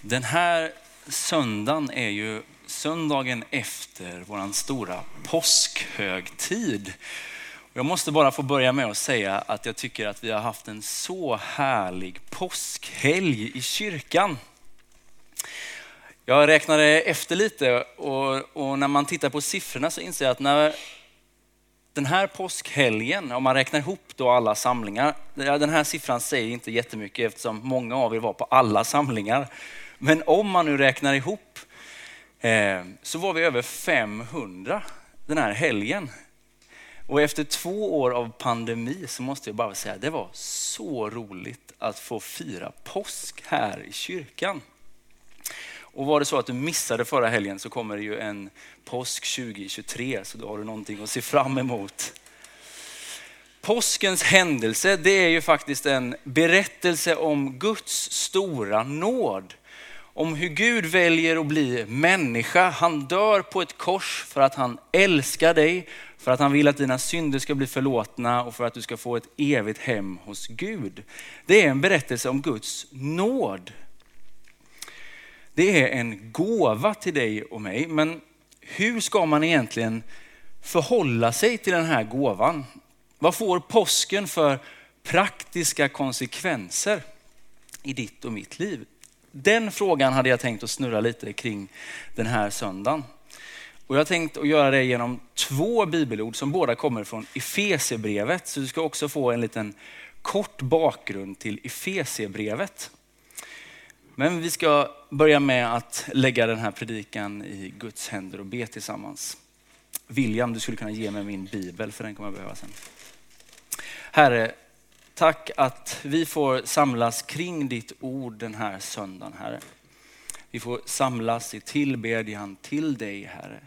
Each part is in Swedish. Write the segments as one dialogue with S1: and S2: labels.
S1: Den här söndagen är ju söndagen efter vår stora påskhögtid. Jag måste bara få börja med att säga att jag tycker att vi har haft en så härlig påskhelg i kyrkan. Jag räknade efter lite och, och, när man tittar på siffrorna så inser jag att när den här påskhelgen, om man räknar ihop då alla samlingar, den här siffran säger inte jättemycket eftersom många av er var på alla samlingar. Men om man nu räknar ihop eh, så var vi över 500 den här helgen. Och efter två år av pandemi så måste jag bara säga att det var så roligt att få fira påsk här i kyrkan. Och var det så att du missade förra helgen så kommer det ju en påsk 2023 så då har du någonting att se fram emot. Påskens händelse det är ju faktiskt en berättelse om Guds stora nåd om hur Gud väljer att bli människa. Han dör på ett kors för att han älskar dig, för att han vill att dina synder ska bli förlåtna och för att du ska få ett evigt hem hos Gud. Det är en berättelse om Guds nåd. Det är en gåva till dig och mig, men hur ska man egentligen förhålla sig till den här gåvan? Vad får påsken för praktiska konsekvenser i ditt och mitt liv? Den frågan hade jag tänkt att snurra lite kring den här söndagen. Och jag har tänkt att göra det genom två bibelord som båda kommer från Efesierbrevet. Så du ska också få en liten kort bakgrund till Efesierbrevet. Men vi ska börja med att lägga den här predikan i Guds händer och be tillsammans. William, du skulle kunna ge mig min bibel för den kommer jag behöva sen. Herre, Tack att vi får samlas kring ditt ord den här söndagen, Herre. Vi får samlas i tillbedjan till dig, Herre.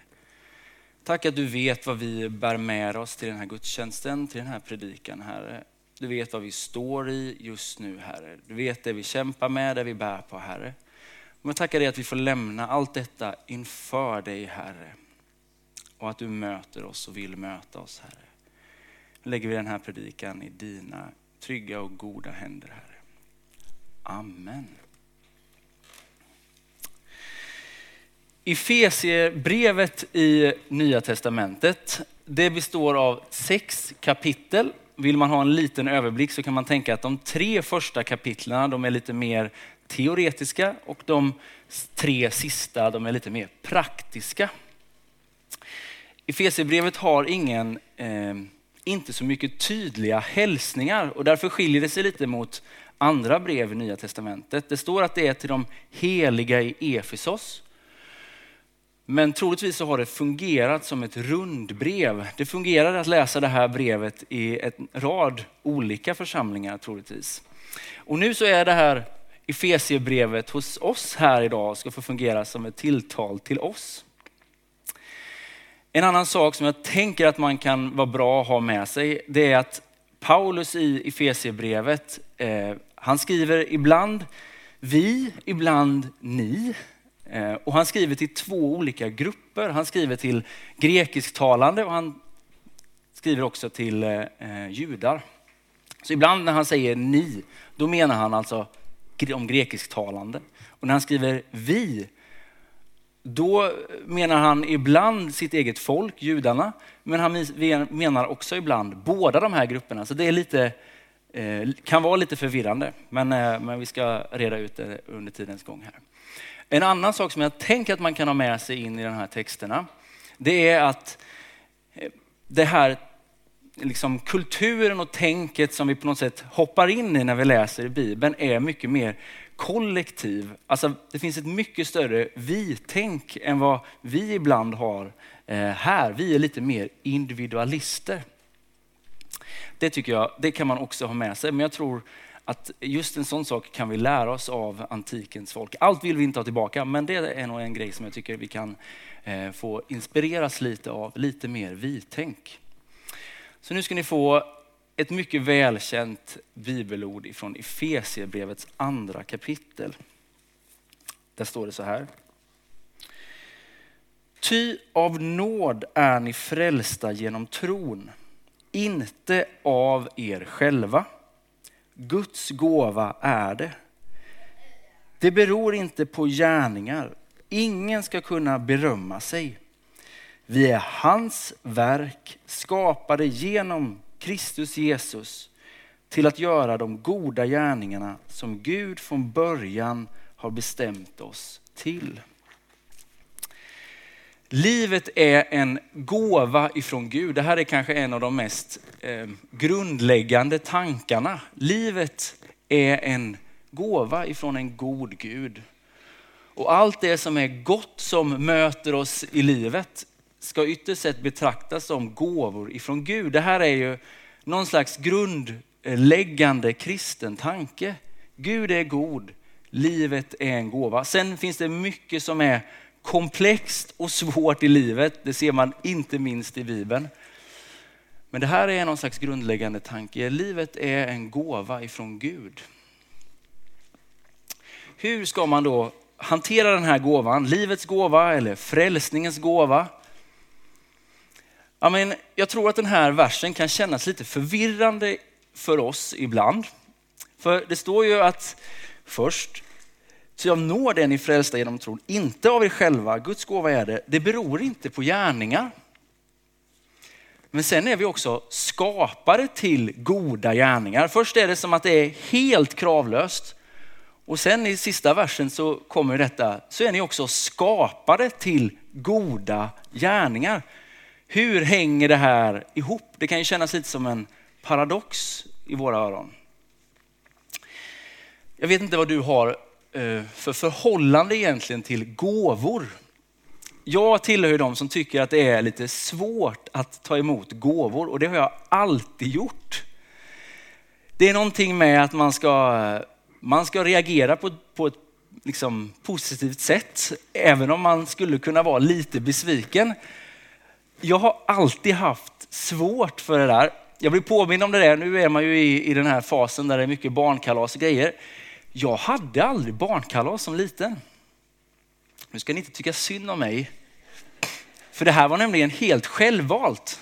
S1: Tack att du vet vad vi bär med oss till den här gudstjänsten, till den här predikan, Herre. Du vet vad vi står i just nu, Herre. Du vet det vi kämpar med, det vi bär på, Herre. Jag tackar dig att vi får lämna allt detta inför dig, Herre. Och att du möter oss och vill möta oss, Herre. Nu lägger vi den här predikan i dina trygga och goda händer, Herre. Amen. Efesierbrevet i Nya Testamentet, det består av sex kapitel. Vill man ha en liten överblick så kan man tänka att de tre första kapitlen de är lite mer teoretiska och de tre sista de är lite mer praktiska. Efesierbrevet har ingen eh, inte så mycket tydliga hälsningar och därför skiljer det sig lite mot andra brev i Nya Testamentet. Det står att det är till de heliga i Efesos. Men troligtvis så har det fungerat som ett rundbrev. Det fungerar att läsa det här brevet i en rad olika församlingar troligtvis. Och nu så är det här Efesiebrevet hos oss här idag ska få fungera som ett tilltal till oss. En annan sak som jag tänker att man kan vara bra att ha med sig, det är att Paulus i Efesierbrevet, eh, han skriver ibland vi, ibland ni. Eh, och han skriver till två olika grupper. Han skriver till grekisktalande och han skriver också till eh, judar. Så ibland när han säger ni, då menar han alltså de grekisktalande. Och när han skriver vi, då menar han ibland sitt eget folk, judarna, men han menar också ibland båda de här grupperna. Så det är lite, eh, kan vara lite förvirrande, men, eh, men vi ska reda ut det under tidens gång här. En annan sak som jag tänker att man kan ha med sig in i de här texterna, det är att eh, det här liksom kulturen och tänket som vi på något sätt hoppar in i när vi läser i Bibeln är mycket mer kollektiv. Alltså, det finns ett mycket större vi-tänk än vad vi ibland har eh, här. Vi är lite mer individualister. Det tycker jag, det kan man också ha med sig. Men jag tror att just en sån sak kan vi lära oss av antikens folk. Allt vill vi inte ha tillbaka, men det är nog en grej som jag tycker vi kan eh, få inspireras lite av. Lite mer vi-tänk. Så nu ska ni få ett mycket välkänt bibelord ifrån Efesierbrevets andra kapitel. Där står det så här. Ty av nåd är ni frälsta genom tron, inte av er själva. Guds gåva är det. Det beror inte på gärningar. Ingen ska kunna berömma sig. Vi är hans verk, skapade genom Kristus Jesus till att göra de goda gärningarna som Gud från början har bestämt oss till. Livet är en gåva ifrån Gud. Det här är kanske en av de mest eh, grundläggande tankarna. Livet är en gåva ifrån en god Gud. Och allt det som är gott som möter oss i livet ska ytterst sett betraktas som gåvor ifrån Gud. Det här är ju någon slags grundläggande kristen tanke. Gud är god, livet är en gåva. Sen finns det mycket som är komplext och svårt i livet. Det ser man inte minst i Bibeln. Men det här är någon slags grundläggande tanke. Livet är en gåva ifrån Gud. Hur ska man då hantera den här gåvan? Livets gåva eller frälsningens gåva? Ja, men jag tror att den här versen kan kännas lite förvirrande för oss ibland. För det står ju att först, så jag når den i frälsta genom tron, inte av er själva, Guds gåva är det, det beror inte på gärningar. Men sen är vi också skapade till goda gärningar. Först är det som att det är helt kravlöst. Och sen i sista versen så kommer detta, så är ni också skapade till goda gärningar. Hur hänger det här ihop? Det kan ju kännas lite som en paradox i våra öron. Jag vet inte vad du har eh, för förhållande egentligen till gåvor. Jag tillhör de som tycker att det är lite svårt att ta emot gåvor och det har jag alltid gjort. Det är någonting med att man ska, man ska reagera på, på ett liksom, positivt sätt, även om man skulle kunna vara lite besviken jag har alltid haft svårt för det där. Jag blir påmind om det där, nu är man ju i, i den här fasen där det är mycket barnkalas och grejer. Jag hade aldrig barnkalas som liten. Nu ska ni inte tycka synd om mig. För det här var nämligen helt självvalt.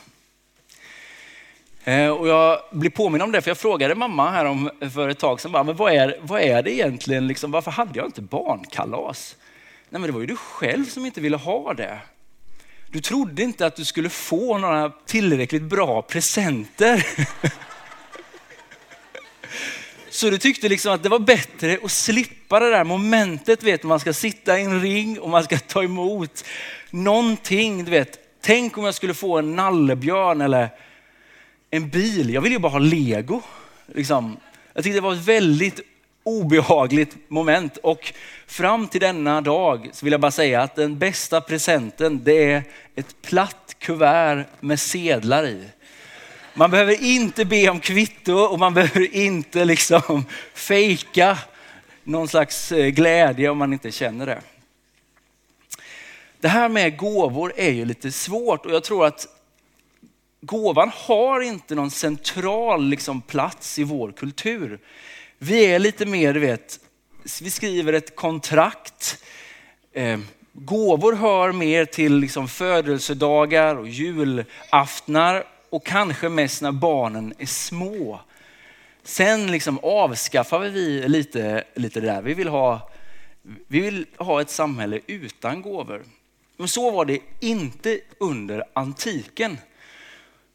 S1: Eh, och jag blir påminn om det, för jag frågade mamma här om, för ett tag sedan, men vad är, vad är det egentligen, liksom, varför hade jag inte barnkalas? Nej men det var ju du själv som inte ville ha det. Du trodde inte att du skulle få några tillräckligt bra presenter. Så du tyckte liksom att det var bättre att slippa det där momentet, vet man ska sitta i en ring och man ska ta emot någonting. Du vet, tänk om jag skulle få en nallebjörn eller en bil. Jag vill ju bara ha lego. Liksom. Jag tyckte det var ett väldigt obehagligt moment och fram till denna dag så vill jag bara säga att den bästa presenten det är ett platt kuvert med sedlar i. Man behöver inte be om kvitto och man behöver inte liksom fejka någon slags eh, glädje om man inte känner det. Det här med gåvor är ju lite svårt och jag tror att gåvan har inte någon central liksom, plats i vår kultur. Vi är lite mer, du vet, vi skriver ett kontrakt. Eh, gåvor hör mer till liksom födelsedagar och julaftnar och kanske mest när barnen är små. Sen liksom avskaffar vi lite, lite det där. Vi vill, ha, vi vill ha ett samhälle utan gåvor. Men så var det inte under antiken.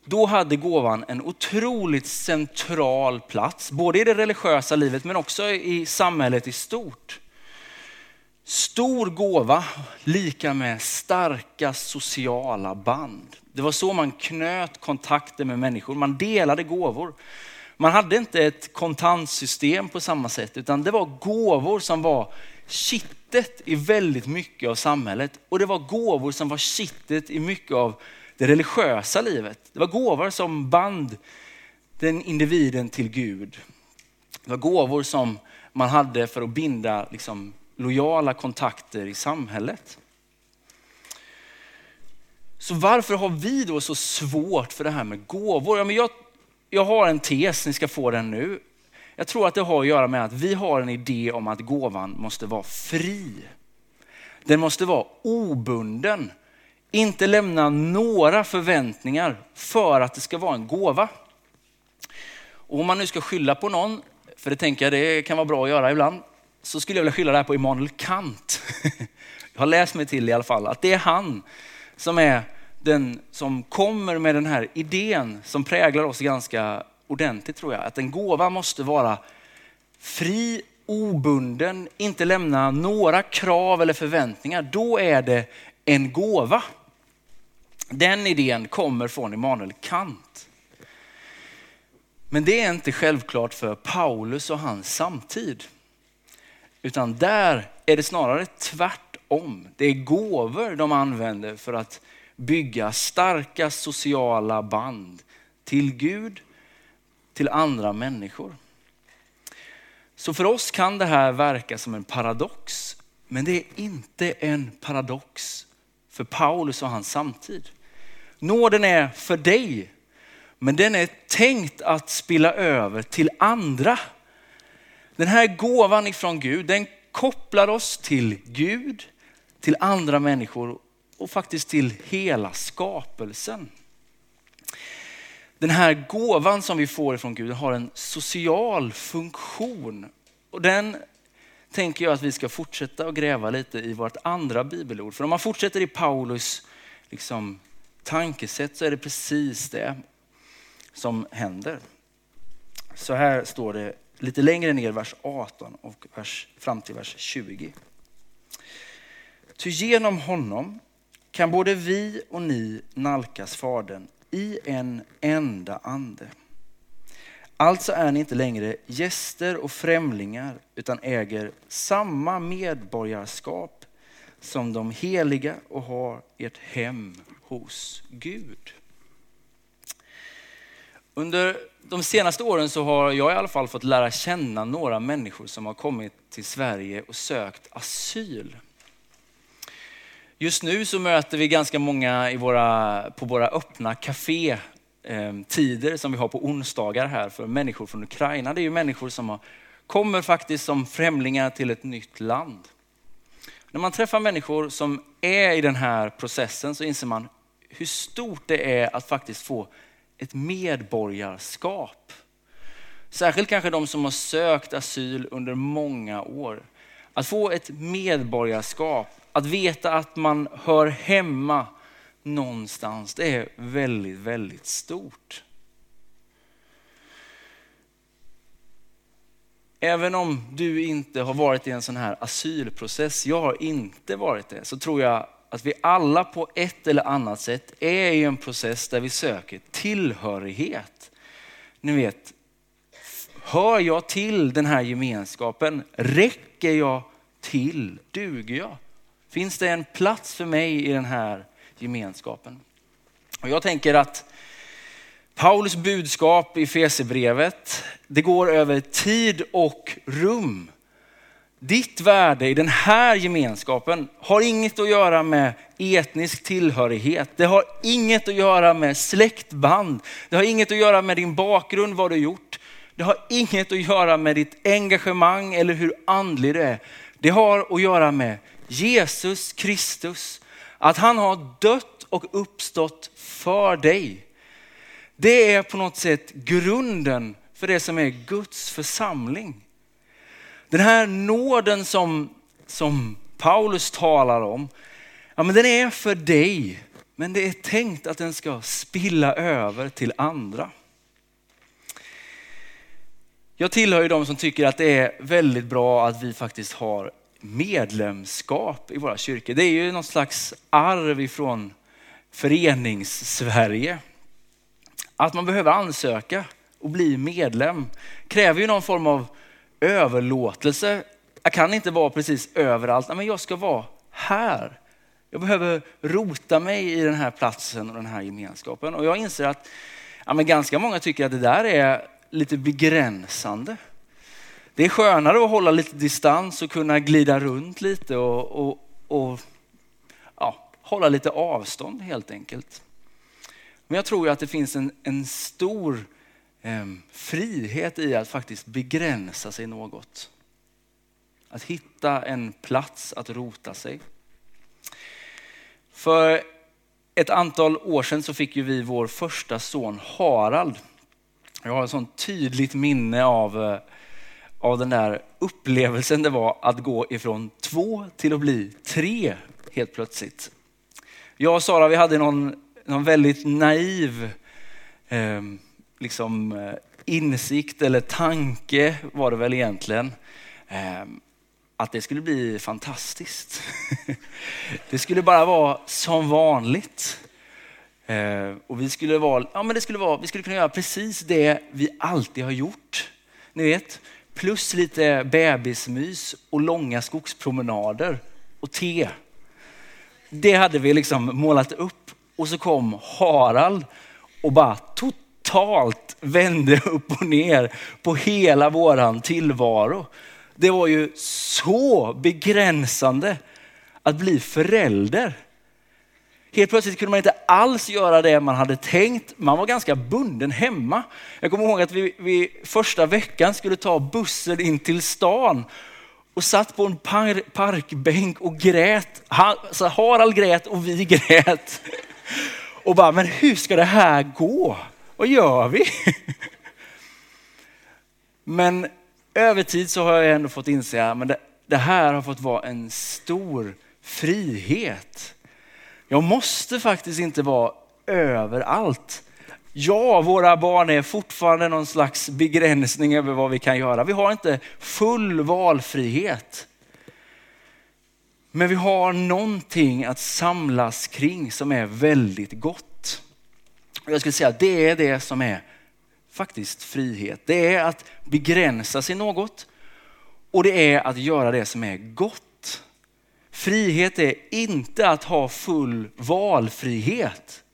S1: Då hade gåvan en otroligt central plats, både i det religiösa livet men också i samhället i stort. Stor gåva lika med starka sociala band. Det var så man knöt kontakter med människor, man delade gåvor. Man hade inte ett kontantsystem på samma sätt, utan det var gåvor som var kittet i väldigt mycket av samhället. Och det var gåvor som var kittet i mycket av det religiösa livet. Det var gåvor som band den individen till Gud. Det var gåvor som man hade för att binda liksom, lojala kontakter i samhället. Så varför har vi då så svårt för det här med gåvor? Ja, men jag, jag har en tes, ni ska få den nu. Jag tror att det har att göra med att vi har en idé om att gåvan måste vara fri. Den måste vara obunden inte lämna några förväntningar för att det ska vara en gåva. Och om man nu ska skylla på någon, för det tänker jag det kan vara bra att göra ibland, så skulle jag vilja skylla det här på Immanuel Kant. Jag har läst mig till i alla fall att det är han som är den som kommer med den här idén som präglar oss ganska ordentligt tror jag. Att en gåva måste vara fri, obunden, inte lämna några krav eller förväntningar. Då är det en gåva. Den idén kommer från Immanuel Kant. Men det är inte självklart för Paulus och hans samtid. Utan där är det snarare tvärtom. Det är gåvor de använder för att bygga starka sociala band till Gud, till andra människor. Så för oss kan det här verka som en paradox, men det är inte en paradox för Paulus och hans samtid. Nåden är för dig, men den är tänkt att spilla över till andra. Den här gåvan ifrån Gud, den kopplar oss till Gud, till andra människor och faktiskt till hela skapelsen. Den här gåvan som vi får ifrån Gud har en social funktion och den tänker jag att vi ska fortsätta att gräva lite i vårt andra bibelord. För om man fortsätter i Paulus liksom, tankesätt så är det precis det som händer. Så här står det lite längre ner vers 18 och vers, fram till vers 20. Ty genom honom kan både vi och ni nalkas Fadern i en enda ande. Alltså är ni inte längre gäster och främlingar utan äger samma medborgarskap som de heliga och har ert hem hos Gud. Under de senaste åren så har jag i alla fall fått lära känna några människor som har kommit till Sverige och sökt asyl. Just nu så möter vi ganska många i våra, på våra öppna kafétider eh, som vi har på onsdagar här för människor från Ukraina. Det är ju människor som har, kommer faktiskt som främlingar till ett nytt land. När man träffar människor som är i den här processen så inser man hur stort det är att faktiskt få ett medborgarskap. Särskilt kanske de som har sökt asyl under många år. Att få ett medborgarskap, att veta att man hör hemma någonstans, det är väldigt, väldigt stort. Även om du inte har varit i en sån här asylprocess, jag har inte varit det, så tror jag att vi alla på ett eller annat sätt är i en process där vi söker tillhörighet. Ni vet, hör jag till den här gemenskapen? Räcker jag till? Duger jag? Finns det en plats för mig i den här gemenskapen? Och jag tänker att Paulus budskap i Fesebrevet, det går över tid och rum. Ditt värde i den här gemenskapen har inget att göra med etnisk tillhörighet. Det har inget att göra med släktband. Det har inget att göra med din bakgrund, vad du gjort. Det har inget att göra med ditt engagemang eller hur andlig du är. Det har att göra med Jesus Kristus. Att han har dött och uppstått för dig. Det är på något sätt grunden för det som är Guds församling. Den här nåden som, som Paulus talar om, ja, men den är för dig. Men det är tänkt att den ska spilla över till andra. Jag tillhör ju de som tycker att det är väldigt bra att vi faktiskt har medlemskap i våra kyrkor. Det är ju något slags arv ifrån förenings-Sverige. Att man behöver ansöka och bli medlem kräver ju någon form av överlåtelse. Jag kan inte vara precis överallt, men jag ska vara här. Jag behöver rota mig i den här platsen och den här gemenskapen. Och jag inser att ja, men ganska många tycker att det där är lite begränsande. Det är skönare att hålla lite distans och kunna glida runt lite och, och, och ja, hålla lite avstånd helt enkelt. Men jag tror att det finns en, en stor eh, frihet i att faktiskt begränsa sig något. Att hitta en plats att rota sig. För ett antal år sedan så fick ju vi vår första son Harald. Jag har ett sånt tydligt minne av, eh, av den där upplevelsen det var att gå ifrån två till att bli tre helt plötsligt. Jag och Sara vi hade någon, någon väldigt naiv ehm, liksom, eh, liksom, insikt eller tanke var det väl egentligen. Eh, att det skulle bli fantastiskt. det skulle bara vara som vanligt. Eh, och vi skulle, vara, ja, men det skulle vara, vi skulle kunna göra precis det vi alltid har gjort. Ni vet, plus lite bebismys och långa skogspromenader och te. Det hade vi liksom målat upp och så kom Harald och bara totalt vände upp och ner på hela våran tillvaro. Det var ju så begränsande att bli förälder. Helt plötsligt kunde man inte alls göra det man hade tänkt. Man var ganska bunden hemma. Jag kommer ihåg att vi, vi första veckan skulle ta bussen in till stan och satt på en par, parkbänk och grät. Han, alltså Harald grät och vi grät. Och bara, men hur ska det här gå? Vad gör vi? Men över tid så har jag ändå fått inse att det, det här har fått vara en stor frihet. Jag måste faktiskt inte vara överallt. Ja, våra barn är fortfarande någon slags begränsning över vad vi kan göra. Vi har inte full valfrihet. Men vi har någonting att samlas kring som är väldigt gott. Jag skulle säga att det är det som är faktiskt frihet. Det är att begränsa sig något och det är att göra det som är gott. Frihet är inte att ha full valfrihet.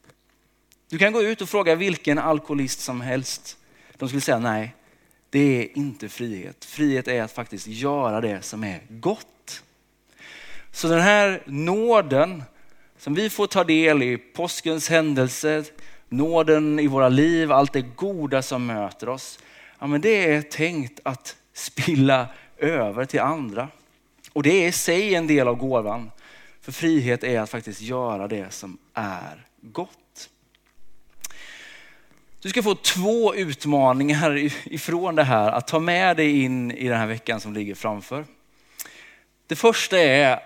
S1: Du kan gå ut och fråga vilken alkoholist som helst. De skulle säga nej, det är inte frihet. Frihet är att faktiskt göra det som är gott. Så den här nåden som vi får ta del i påskens händelser, nåden i våra liv, allt det goda som möter oss. Ja, men det är tänkt att spilla över till andra. Och det är i sig en del av gåvan. För frihet är att faktiskt göra det som är gott. Du ska få två utmaningar ifrån det här att ta med dig in i den här veckan som ligger framför. Det första är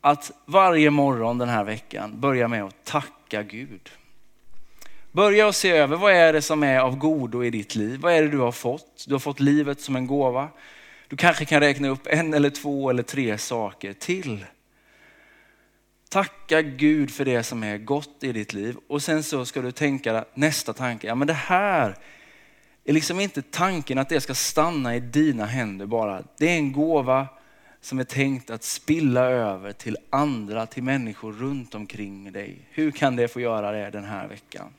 S1: att varje morgon den här veckan börja med att tacka Gud. Börja att se över vad är det som är av godo i ditt liv? Vad är det du har fått? Du har fått livet som en gåva. Du kanske kan räkna upp en eller två eller tre saker till. Tacka Gud för det som är gott i ditt liv och sen så ska du tänka nästa tanke, ja men det här är liksom inte tanken att det ska stanna i dina händer bara. Det är en gåva som är tänkt att spilla över till andra, till människor runt omkring dig. Hur kan det få göra det den här veckan?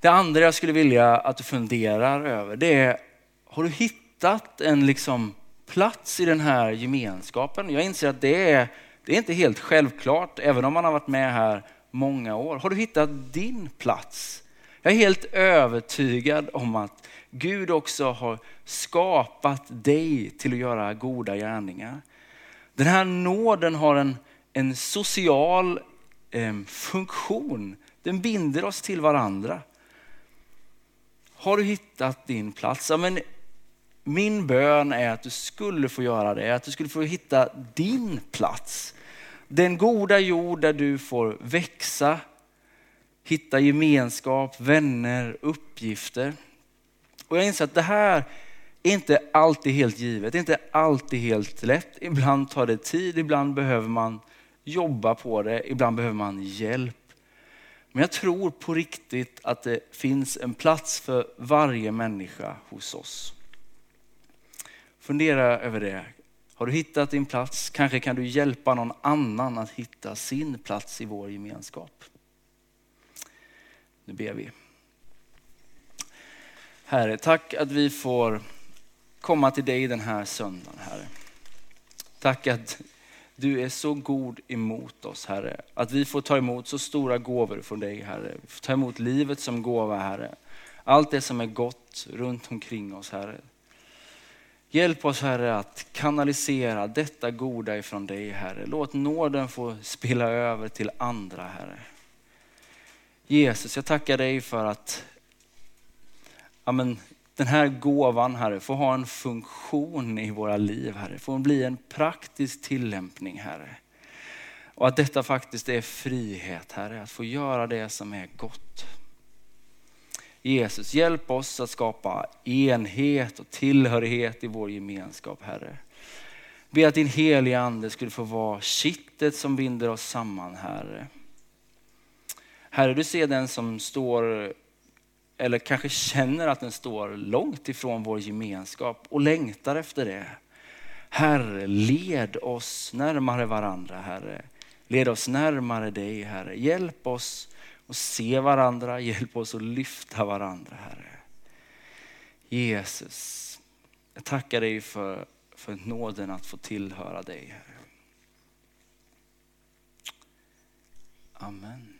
S1: Det andra jag skulle vilja att du funderar över det är, har du hittat en liksom plats i den här gemenskapen? Jag inser att det är, det är inte helt självklart, även om man har varit med här många år. Har du hittat din plats? Jag är helt övertygad om att Gud också har skapat dig till att göra goda gärningar. Den här nåden har en, en social eh, funktion. Den binder oss till varandra. Har du hittat din plats? Ja, men min bön är att du skulle få göra det, att du skulle få hitta din plats. Den goda jord där du får växa, hitta gemenskap, vänner, uppgifter. Och jag inser att det här är inte alltid helt givet, det är inte alltid helt lätt. Ibland tar det tid, ibland behöver man jobba på det, ibland behöver man hjälp. Men jag tror på riktigt att det finns en plats för varje människa hos oss. Fundera över det. Har du hittat din plats? Kanske kan du hjälpa någon annan att hitta sin plats i vår gemenskap. Nu ber vi. Herre, tack att vi får komma till dig den här söndagen, Herre. Tack att du är så god emot oss, Herre. Att vi får ta emot så stora gåvor från dig, Herre. Vi får ta emot livet som gåva, Herre. Allt det som är gott runt omkring oss, Herre. Hjälp oss, Herre, att kanalisera detta goda ifrån dig, Herre. Låt nåden få spilla över till andra, Herre. Jesus, jag tackar dig för att amen, den här gåvan, Herre, får ha en funktion i våra liv, Herre. Får bli en praktisk tillämpning, Herre. Och att detta faktiskt är frihet, Herre, att få göra det som är gott. Jesus, hjälp oss att skapa enhet och tillhörighet i vår gemenskap, Herre. Be att din heliga ande skulle få vara kittet som binder oss samman, Herre. Herre, du ser den som står, eller kanske känner att den står långt ifrån vår gemenskap och längtar efter det. Herre, led oss närmare varandra, Herre. Led oss närmare dig, Herre. Hjälp oss att se varandra, hjälp oss att lyfta varandra, Herre. Jesus, jag tackar dig för, för nåden att få tillhöra dig, Herre. Amen.